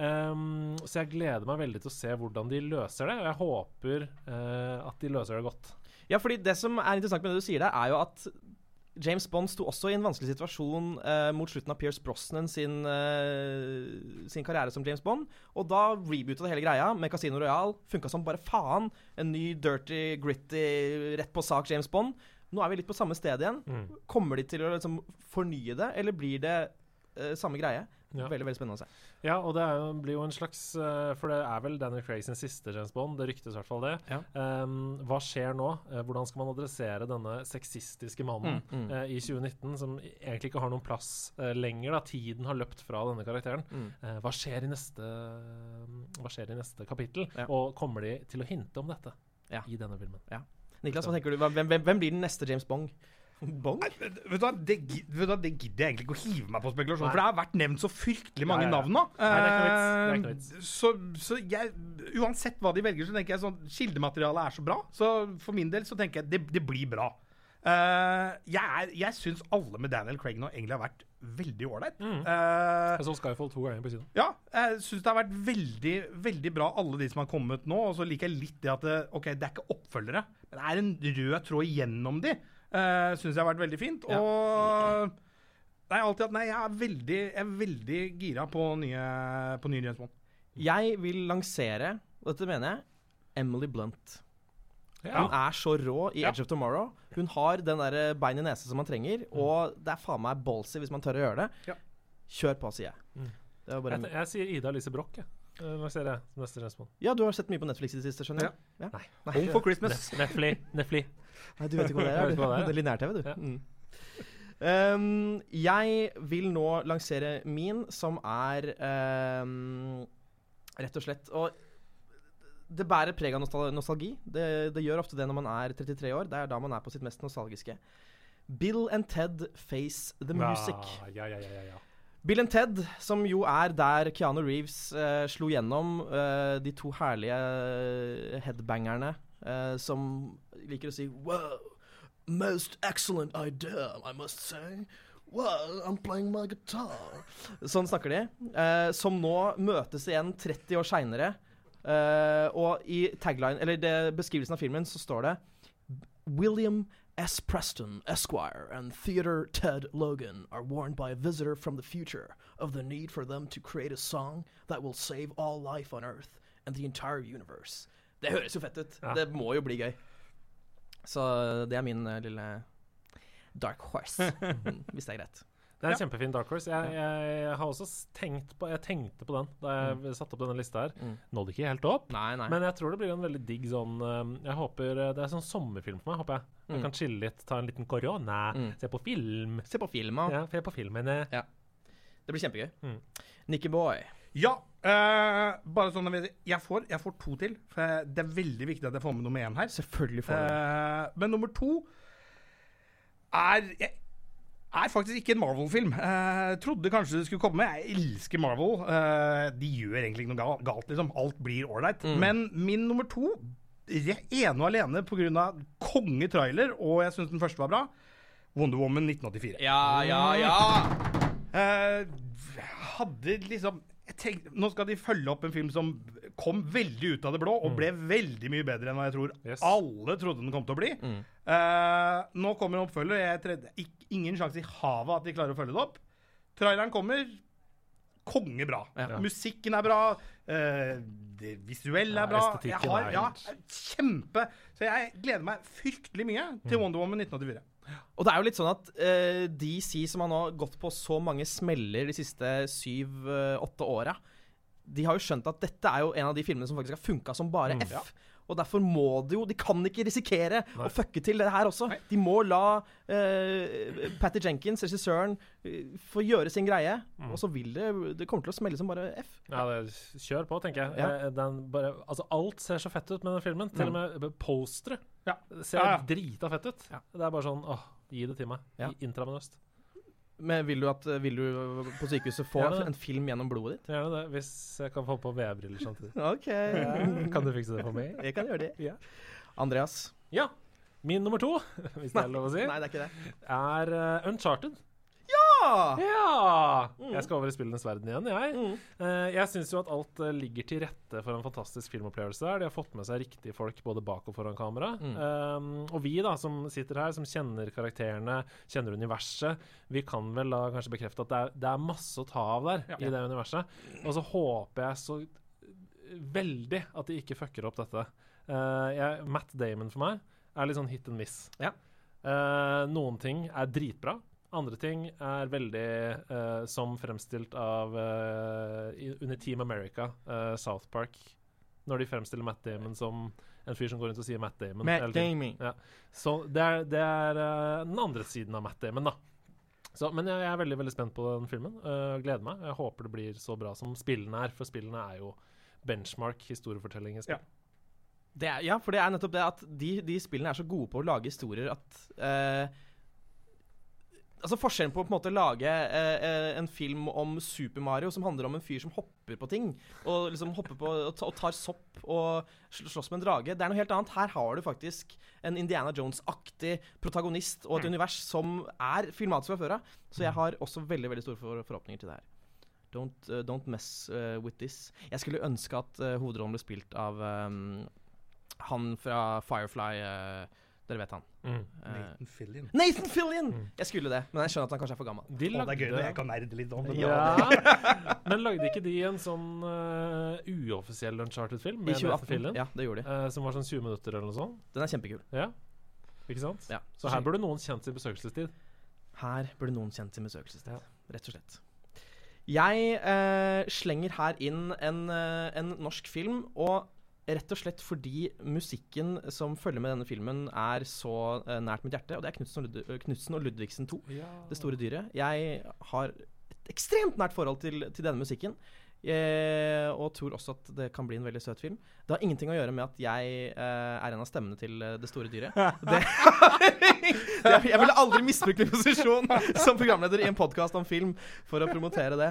Um, så jeg gleder meg veldig til å se hvordan de løser det, og jeg håper uh, at de løser det godt. Ja, fordi det som er interessant med det du sier der, er jo at James Bond sto også i en vanskelig situasjon eh, mot slutten av Pierce Brosnan sin, eh, sin karriere som James Bond. Og da reboota det hele greia med Casino Royale. Funka som bare faen. En ny dirty, gritty, rett på sak James Bond. Nå er vi litt på samme sted igjen. Mm. Kommer de til å liksom fornye det, eller blir det eh, samme greie? Ja. Veldig veldig spennende å se. Ja, og det jo, blir jo en slags eh, For det er vel Daniel Craig sin siste James Bond. Det ryktes i hvert fall det. Ja. Um, hva skjer nå? Eh, hvordan skal man adressere denne sexistiske mannen Mm, mm. Uh, i 2019, som egentlig ikke har noen plass uh, lenger? da Tiden har løpt fra denne karakteren. Mm. Uh, hva skjer i neste Hva skjer i neste kapittel? Ja. Og kommer de til å hinte om dette i denne filmen? Niklas, hva tenker du? Hvem, hvem, hvem blir den neste James Bond? Bong? Vet du hva, det, vet du det gidder jeg egentlig ikke å hive meg på spekulasjon, Nei. for det har vært nevnt så fryktelig mange Ja, ja, ja. navn nå. Nei, det er ikke noe vits. Er ikke noe Eh, vits. Så, så jeg, uansett hva de velger, så tenker jeg sånn Kildematerialet er så bra, så for min del så tenker jeg det, det blir bra. Uh, jeg er, jeg syns alle med Daniel Craig nå egentlig har vært veldig ålreit. Mm. Uh, Jeg så Skyfall to ganger på siden. ja, jeg syns det har vært veldig veldig bra, alle de som har kommet nå. Og så liker jeg litt det at det, ok, det er ikke oppfølgere, men det er en rød tråd gjennom de. Uh, syns jeg har vært veldig fint. Ja. Og Nei, alltid at nei, jeg er veldig, jeg er veldig gira på nye, på nye James Bond. Jeg vil lansere, og dette mener jeg, Emily Blunt. Ja. Hun er så rå i Ja. Edge of Tomorrow. Hun har den der bein i nese som man trenger, og det er faen meg ballsy hvis man tør å gjøre det. Ja. Kjør på, sier jeg. Mm. Det var bare Jeg, jeg sier Ida Lise Broch, jeg. Eh, Hva ser jeg som neste respons? Ja, du har sett mye på Netflix i det siste, skjønner jeg? Ja. Nei. Home for Christmas. Netfli. Netfli. Nei, du vet ikke hva det er? du. det er. Lineær-TV, du. Ja. Mm. Um, jeg vil nå lansere min, som er um, rett og slett Og det bærer preg av nostal nostalgi. Det, det gjør ofte det når man er 33 år. Det er da man er på sitt mest nostalgiske. Bill and Ted Face the Music. Ja, ja, ja, ja, ja. Bill and Ted, som jo er der Keanu Reeves uh, slo gjennom Uh, de to herlige headbangerne eh, som liker å si Wow, most excellent idea, I must say. Well, I'm playing my guitar. Sånn snakker de. Eh, som nå møtes igjen 30 år seinere. og i tagline, eller det, beskrivelsen av filmen så står det William S. Preston, Esquire, and Theodore Ted Logan are warned by a visitor from the future of the need for them to create a song that will save all life on Earth and the entire universe. Det høres jo fett ut. Ja. Det må jo bli gøy. Så det er min eh, lille dark horse, mm, hvis det er greit. Det er en Ja. kjempefin Dark Horse. Jeg, jeg, jeg har også tenkt på Jeg tenkte på den da jeg satte opp denne lista her. Mm. Nådde ikke helt opp. Nei, nei. Men jeg tror det blir en veldig digg sånn um, Jeg håper uh, Det er sånn sommerfilm for meg, håper jeg. Jeg Mm. kan chille litt, ta en liten korona, Mm. se på film. Se på film, Ja, se på filmene. Det blir kjempegøy. Mm. Nicky Boy. Ja, Uh, bare sånn jeg, jeg, får, jeg får to til. For det er veldig viktig at jeg får med nummer én her. Selvfølgelig får du. Eh, men nummer to er jeg, er faktisk ikke en Marvel-film. Uh, trodde kanskje det skulle komme. Jeg elsker Marvel. Uh, de gjør egentlig ikke noe gal- galt, liksom. Alt blir ålreit. Mm. Men min nummer to, ene og alene pga. kongetrailer, og jeg syns den første var bra, Wonder Woman 1984. Ja, ja, ja! Uh, hadde liksom tenkte, Nå skal de følge opp en film som kom veldig ut av det blå, og ble veldig mye bedre enn hva jeg tror Yes. alle trodde den kom til å bli. Mm. Uh, nå kommer en oppfølger. Jeg tredde, ikke, ingen sjanse i havet at de klarer å følge det opp. Traileren kommer. Kongebra. Ja. Musikken er bra. Uh, det visuelle Ja, er bra. Jeg har, er ja, kjempe. Så jeg gleder meg fryktelig mye til Wonder Woman 1984. Og det er jo litt sånn at uh, DC, som har nå gått på så mange smeller de siste syv-åtte åra, de har jo skjønt at dette er jo en av de filmene som faktisk har funka som bare Mm. F. Ja. Og derfor må de jo De kan ikke risikere Nei. å fucke til det her også. Nei. De må la uh, Patty Jenkins, regissøren, uh, få gjøre sin greie. Mm. Og så vil det Det kommer til å smelle som bare F. Ja, det, kjør på, tenker jeg. Ja. Eh, Den bare, altså, alt ser så fett ut med den filmen. Til og med postere Ja. ser Ja, ja. drita fett ut. Ja. Det er bare sånn åh, gi det til meg. Ja. Intravenøst. Men vil du, at, vil du på sykehuset få en film gjennom blodet ditt? Gjerne det, hvis jeg kan få på VR-briller samtidig. OK. Kan du fikse det for meg? Jeg kan gjøre det. Ja. Andreas? Ja. Min nummer to, hvis det er lov å si, Nei, det er ikke det. er eh, Uncharted. Ja! Mm. Jeg skal over i spillenes verden igjen, jeg. Mm. Eh, jeg syns jo at alt eh, ligger til rette for en fantastisk filmopplevelse der. De har fått med seg riktige folk både bak og foran kamera. Mm. Um, og vi da, som sitter her, som kjenner karakterene, kjenner universet, vi kan vel da kanskje bekrefte at det er, det er masse å ta av der Ja. i det universet. Og så håper jeg så veldig at de ikke fucker opp dette. Uh, jeg, Matt Damon for meg er litt sånn hit and miss. Ja. Uh, noen ting er dritbra. Andre ting er veldig uh, som fremstilt av uh, under Team America, uh, South Park. Når de fremstiller Matt Damon som en fyr som går rundt og sier Matt Damon. Matt. Damon. Ja. Så det er, det er den andre siden av Matt Damon, da. Så, men jeg, jeg er veldig veldig spent på den filmen. Uh, gleder meg. Jeg håper det blir så bra som spillene er, for spillene er jo benchmark historiefortelling i spill. Det er, ja, for det er nettopp det at de, de spillene er så gode på å lage historier at eh, Altså Forskjellen på å på en måte lage eh, eh, en film om Super Mario som handler om en fyr som hopper på ting, og liksom hopper på og, tar sopp og slåss med en drage, det er noe helt annet. Her har du faktisk en Indiana Jones-aktig protagonist og et univers som er filmatisk fra før av. Så jeg har også veldig veldig store for forhåpninger til det her. Don't, uh, don't mess uh, with this. Jeg skulle ønske at uh, hovedrollen ble spilt av um, han fra Firefly. eh, dere vet han. Mm. Eh, Nathan Fillion. Nathan Fillion! Jeg skulle det, men jeg skjønner at han kanskje er for gammel. De Å, det er gøy når jeg kan nerde litt om det. ja, Men lagde ikke de en sånn uh, uoffisiell Uncharted-film I med Nathan 2018. Fillion? Ja, det gjorde de. Uh, som var sånn 20 minutter eller noe sånt? Den er kjempekul. Ja. Ikke sant? Ja. Så her burde noen kjent sin besøkelsestid. Her burde noen kjent sin besøkelsestid. Ja. Rett og slett. Jeg uh, slenger her inn en, en norsk film, og rett og slett fordi musikken som følger med denne filmen, er så uh, nært mitt hjerte, og det er Knutsen og, Lud Knudsen og Ludvigsen 2, Det store dyret. Jeg har et ekstremt nært forhold til, til denne musikken. Eh, og tror også at det kan bli en veldig søt film. Det har ingenting å gjøre med at jeg eh, er en av stemmene til eh, Det store dyret. Det, det, jeg ville aldri misbrukt min posisjon som programleder i en podkast om film for å promotere det.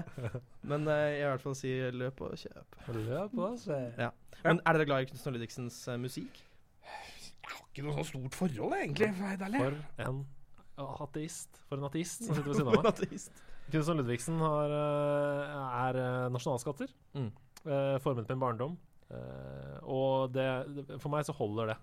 Men eh, jeg vil i hvert fall si løp og kjøp. Løp Ja. Men er dere glad i Knutsen og Ludvigsens uh, musikk? Jeg har ikke noe sånn stort forhold, egentlig. For en ateist. For en ateist som sitter ved siden av meg. Knutson Ludvigsen har, eh, er eh, nasjonalskatter. Mm. eh, formet min barndom. Og det, for meg så holder det.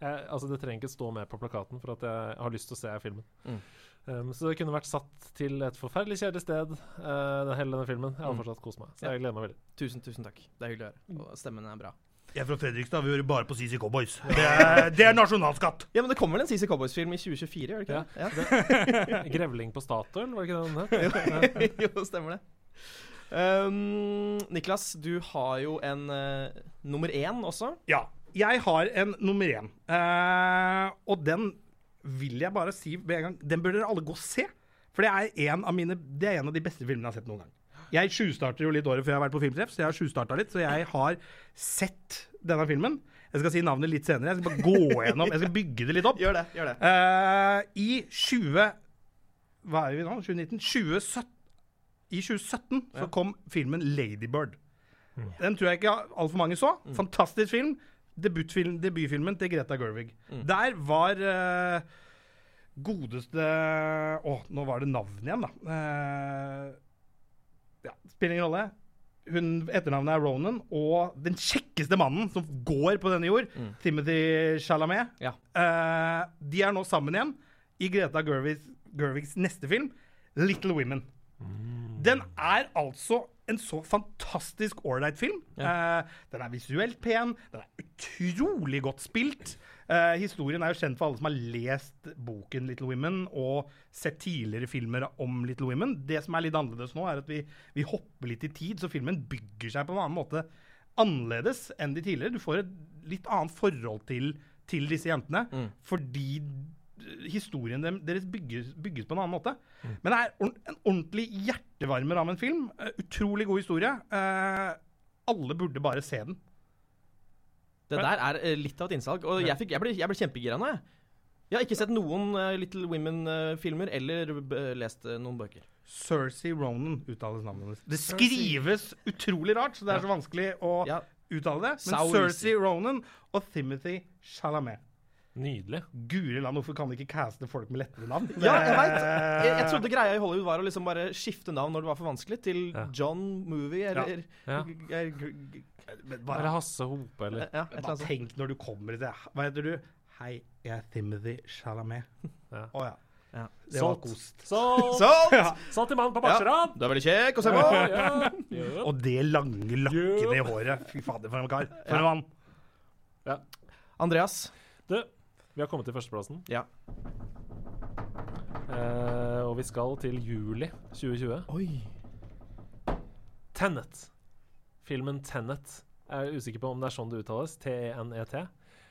Jeg, altså Det trenger ikke stå mer på plakaten for at jeg har lyst til å se filmen. Mm. Um, så det kunne vært satt til et forferdelig kjedelig sted, uh, hele denne filmen. Jeg hadde Mm. fortsatt kost meg. Så jeg gleder meg veldig. Tusen, tusen takk. Det er hyggelig å høre. Og stemmen er bra. Jeg er fra Fredrikstad, vi hører bare på CC Cowboys. Det er, det er nasjonalskatt! Ja, men det kommer vel en CC Cowboys-film i 2024, gjør det ikke Ja. det? Ja. Grevling på Statoil, var det ikke det den het? jo, stemmer det. Um, Niklas, du har jo en uh, nummer én også. Ja. Jeg har en nummer én. Uh, og den vil jeg bare si med en gang Den bør dere alle gå og se. For det er en av, mine, det er en av de beste filmene jeg har sett noen gang. Jeg tjuvstarter jo litt året før jeg har vært på filmtreff, så jeg har tjuvstarta litt. Så jeg har sett denne filmen. Jeg skal si navnet litt senere. Jeg skal bare gå gjennom Jeg skal bygge det litt opp. Gjør det. gjør det. Uh, I 20... Hva er vi nå? 2019? 2017, I 2017 så kom filmen 'Ladybird'. Den tror jeg ikke altfor mange så. Fantastisk film. Debutfilm, debutfilmen til Greta Gerwig. Der var uh, godeste Å, nå var det navnet igjen, da. Eh, ja, spiller ingen rolle. Hun, etternavnet er Ronan, og den kjekkeste mannen som går på denne jord, Mm. Timothy Chalamet, Ja. uh, de er nå sammen igjen i Greta Gerwigs, Gerwigs neste film, 'Little Women'. Den er altså en så fantastisk ålreit film. Eh, den er visuelt pen, den er utrolig godt spilt. Eh, historien er jo kjent for alle som har lest boken 'Little Women' og sett tidligere filmer om Little Women. Det som er litt annerledes nå, er at vi, vi hopper litt i tid, så filmen bygger seg på en annen måte annerledes enn de tidligere. Du får et litt annet forhold til, til disse jentene, fordi historien deres bygges, bygges på en annen måte. Men det er en ordentlig hjertevarmer av en film. Eh, utrolig god historie. Eh, alle burde bare se den. Det der er eh, litt av et innsalg. Og jeg, fikk, jeg, ble, jeg ble kjempegira nå, jeg. Jeg har ikke sett noen eh, Little Women-filmer eller b- lest eh, noen bøker. Cersei Ronan uttales navnet hennes. Det skrives utrolig rart, så det er så vanskelig å Ja, uttale det. Men. Cersei Ronan og Timothy Chalamet. Nydelig. Guri land, hvorfor kan de ikke caste folk med lettere navn? ja jeg veit. Jeg, jeg trodde greia i Hollywood var å liksom bare skifte navn når det var for vanskelig, til Ja. John Movie eller Ja. Eller bare, Hasse Hope, eller Ja, et bare tenk når du kommer til Hva heter du? Hei, jeg er Timothy Chalamet. Ja. oh, ja. Ja. Det var kost. Salt! Salt! Ja. Salt i mannen på Ja, du er veldig kjekk å se Ja, på. ja. Ja. Og det lange, lakkede Ja. håret. Fy fader, for en kar. For Ja. en mann. Andreas. Du, vi har kommet til førsteplassen. Ja. Eh, og vi skal til juli 2020. Oi. Tenet. Filmen Tenet. Jeg er usikker på om det er sånn det uttales. T-E-N-E-T.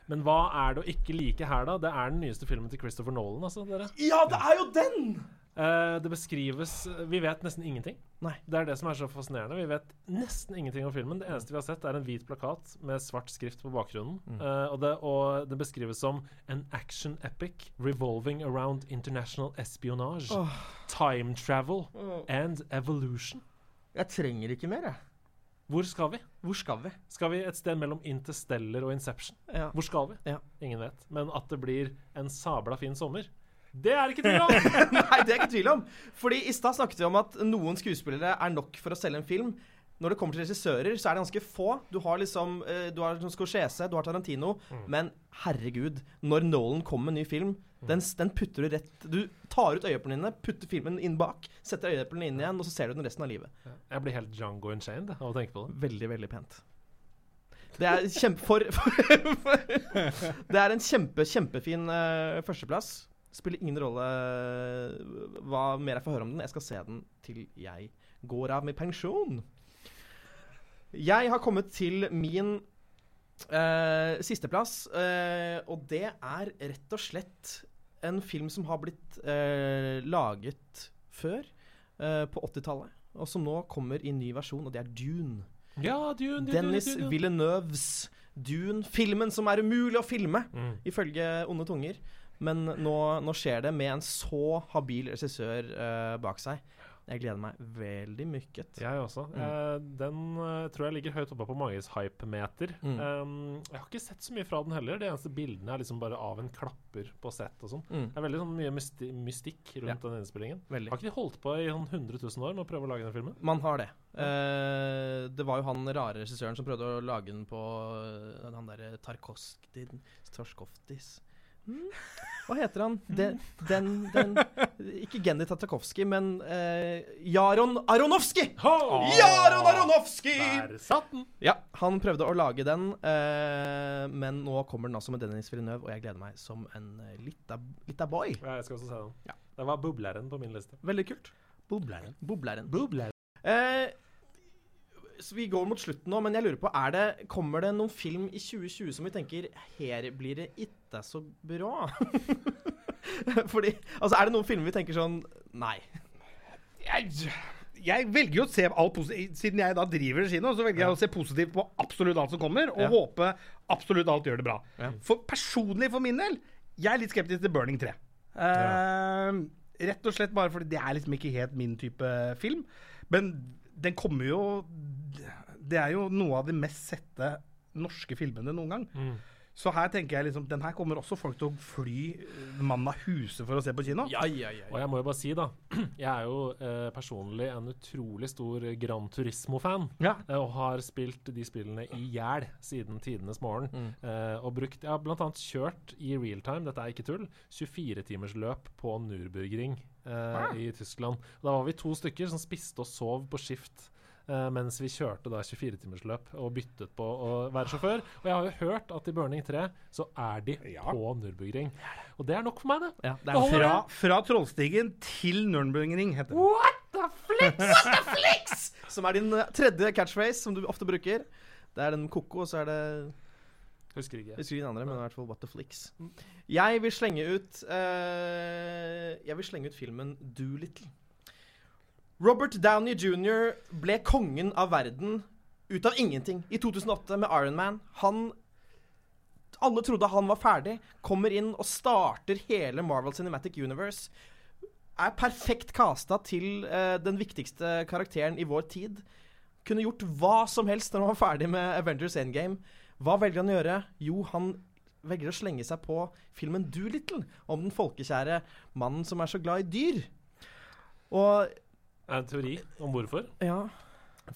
Men hva er det å ikke like her, da? Det er den nyeste filmen til Christopher Nolan, altså, dere. Ja, det er jo den! Eh, det beskrives Vi vet nesten ingenting. Nei. Det er det som er så fascinerende. Vi vet nesten ingenting om filmen. Det eneste vi har sett, er en hvit plakat med svart skrift på bakgrunnen. Mm. Uh, og, det, og det beskrives som an action epic revolving around international espionage, oh. time travel and evolution. Jeg trenger ikke mer, jeg. Hvor skal vi? Hvor skal vi? Skal vi et sted mellom Interstellar og Inception? Ja. Hvor skal vi? Ja. Ingen vet. Men at det blir en sabla fin sommer, det er ikke tvil om! Nei, det er ikke tvil om. Fordi I stad snakket vi om at noen skuespillere er nok for å selge en film. Når det kommer til regissører, så er det ganske få. Du har liksom eh, Du har Scorsese, du har Tarantino. Men herregud, når Nolan kommer med en ny film, den, den putter du rett Du tar ut øyeeplene dine, putter filmen inn bak, setter øyeeplene inn igjen, og så ser du den resten av livet. Jeg blir helt Django Unchained av å tenke på det. Veldig, veldig pent. Det er kjempe... For, for, det er en kjempe, kjempefin uh, førsteplass. Spiller ingen rolle eh, hva mer jeg får høre om den. Jeg skal se den til jeg går av med pensjon. Jeg har kommet til min uh, sisteplass, uh, og det er rett og slett en film som har blitt uh, laget før, eh, på 80-tallet, og som nå kommer i ny versjon, og det er Dune. Ja, Dune, Dune, Dennis Dune, Dune. Villeneuves Dune. Filmen som er umulig å filme, Mm. ifølge onde tunger. Men nå, nå skjer det med en så habil regissør uh, bak seg. Jeg gleder meg veldig mykket. Jeg også. Mm. Eh, den eh, tror jeg ligger høyt oppe på manges hype-meter. Mm. Um, jeg har ikke sett så mye fra den heller. De eneste bildene er liksom bare av en klapper på sett og sånn. Mm, Det er veldig sånn mye mysti mystikk rundt Ja. den innspillingen. veldig. Har ikke de holdt på i sånn 100 000 år med å prøve å lage den filmen? Man har det. Eh, det var jo han rare regissøren som prøvde å lage den på den han derre Tarkovskij Tarskovskis Hmm? Hva heter han? Den, den, den Ikke Genny Tarkovskij, men eh, Jaron Aronofsky! Jaron Aronofsky! Der satt den! Ja, han prøvde å lage den, eh, men nå kommer den altså med Dennis Villeneuve, og jeg gleder meg som en eh, lita, lita boy. Ja, jeg skal også se den. Ja. Det var bubleren på min liste. Veldig kult. Bubleren. Bubleren. bubleren. Eh, så vi går mot slutten nå, men jeg lurer på, er det, kommer det noen film i 2020 som vi tenker Her blir det ikke så bra? Fordi, altså Er det noen filmer vi tenker sånn Nei. Jeg, jeg velger jo å se alt positivt Siden jeg da driver kino, så velger jeg å se positivt på absolutt alt som kommer, og Ja. håpe absolutt alt gjør det bra. Ja. For personlig for min del, jeg er litt skeptisk til Burning 3. Eh, rett og slett bare fordi det er liksom ikke helt min type film. Men den kommer jo Det er jo noe av de mest sette norske filmene noen gang. Mm. Så her tenker jeg liksom Den her kommer også folk til å fly mannen av huset for å se på kino. Ja, ja, ja. Og jeg må jo bare si, da Jeg er jo eh, personlig en utrolig stor Gran Turismo-fan. Ja. eh, Og har spilt de spillene i hjel siden tidenes morgen. Mm. Eh, og brukt Jeg har blant annet kjørt i realtime, dette er ikke tull, 24-timersløp på Nürburgring eh, i Tyskland. Og da var vi to stykker som spiste og sov på skift. eh, mens vi kjørte da 24-timersløp og byttet på å være sjåfør. Og jeg har jo hørt at i Burning 3 så er de Ja. på Nürburgring. Og det er nok for meg, det. ja det er Fra, fra Trollstigen til Nürnbergring, heter det. What the flix? Som er din eh, tredje catchphrase, som du ofte bruker. Det er den koko, og så er det Husker ikke. Husker ikke den andre, men i hvert fall What the Flicks. Jeg vil slenge ut uh, Jeg vil slenge ut filmen Doolittle. Robert Downey jr. ble kongen av verden ut av ingenting i 2008 med Iron Man. Han Alle trodde han var ferdig. Kommer inn og starter hele Marvel Cinematic Universe. Er perfekt casta til uh, den viktigste karakteren i vår tid. Kunne gjort hva som helst når han var ferdig med Avengers Endgame. Hva velger han å gjøre? Jo, han velger å slenge seg på filmen Doolittle om den folkekjære mannen som er så glad i dyr. Og en teori om hvorfor. ja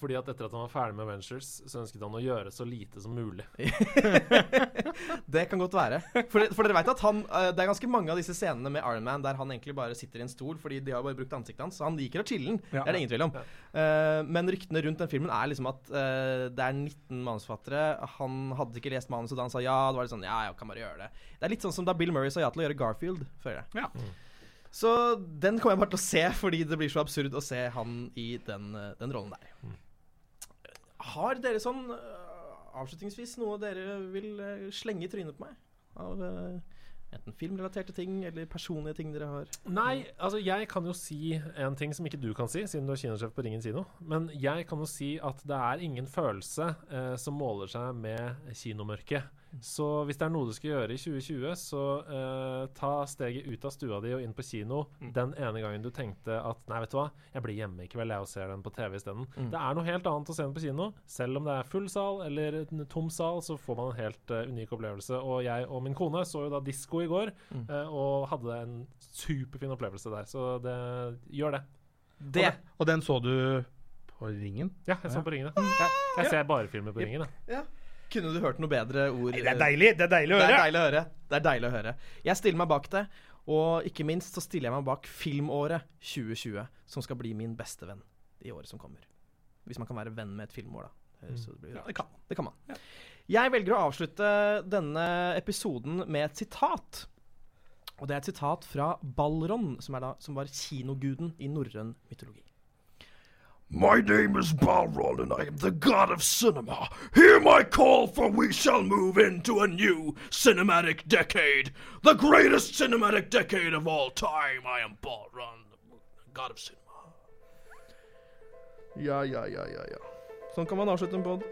Fordi at etter at han var ferdig med Ventures, så ønsket han å gjøre så lite som mulig. Det kan godt være. For, for dere vet at han eh, Det er ganske mange av disse scenene med Iron Man der han egentlig bare sitter i en stol fordi de har bare brukt ansiktet hans. Så han liker å chille'n. Ja. Det er det ingen tvil om. Eh, men ryktene rundt den filmen er liksom at uh, det er 19 manusforfattere. Han hadde ikke lest manuset da han sa ja. Det var litt sånn ja, jeg kan bare gjøre det. Det er litt sånn som da Bill Murray sa ja til å gjøre Garfield. Føler jeg. Ja. Så den kommer jeg bare til å se fordi det blir så absurd å se han i den, den rollen der. Har dere sånn eh, avslutningsvis noe dere vil eh, slenge i trynet på meg? Av, eh, Enten filmrelaterte ting eller personlige ting dere har. Nei, altså jeg kan jo si en ting som ikke du kan si, siden du er kinosjef på Ringen kino. Men jeg kan jo si at det er ingen følelse eh, som måler seg med kinomørket. Så hvis det er noe du skal gjøre i 2020, så uh, ta steget ut av stua di og inn på kino den ene gangen du tenkte at nei, vet du hva, jeg blir hjemme i kveld jeg og ser den på TV isteden. Det er noe helt annet å se den på kino. Selv om det er full sal eller en tom sal, så får man en helt uh, unik opplevelse. Og jeg og min kone så jo da disko i går, eh, og hadde en superfin opplevelse der. Så det, gjør det. Det Og den så du på Ringen? Ja, jeg så på Ringen. ja. Jeg, jeg ser bare filmer på Ringen. jeg. Kunne du hørt noe bedre ord? Det er deilig det er deilig å Det er høre. deilig å høre. Det er deilig å høre. Jeg stiller meg bak det, og ikke minst så stiller jeg meg bak filmåret 2020, som skal bli min beste venn i året som kommer. Hvis man kan være venn med et filmår, da. Det det blir Ja, det kan. Det kan man. Jeg velger å avslutte denne episoden med et sitat. Og det er et sitat fra Balron, som, da, som var kinoguden i norrøn mytologi. My name is Balron, and I am the god of cinema. Hear my call, for we shall move into a new cinematic decade. The greatest cinematic decade of all time. I am Balron, the god of cinema. Ja, ja, ja, ja, ja. Sånn kan man avslutte en pod.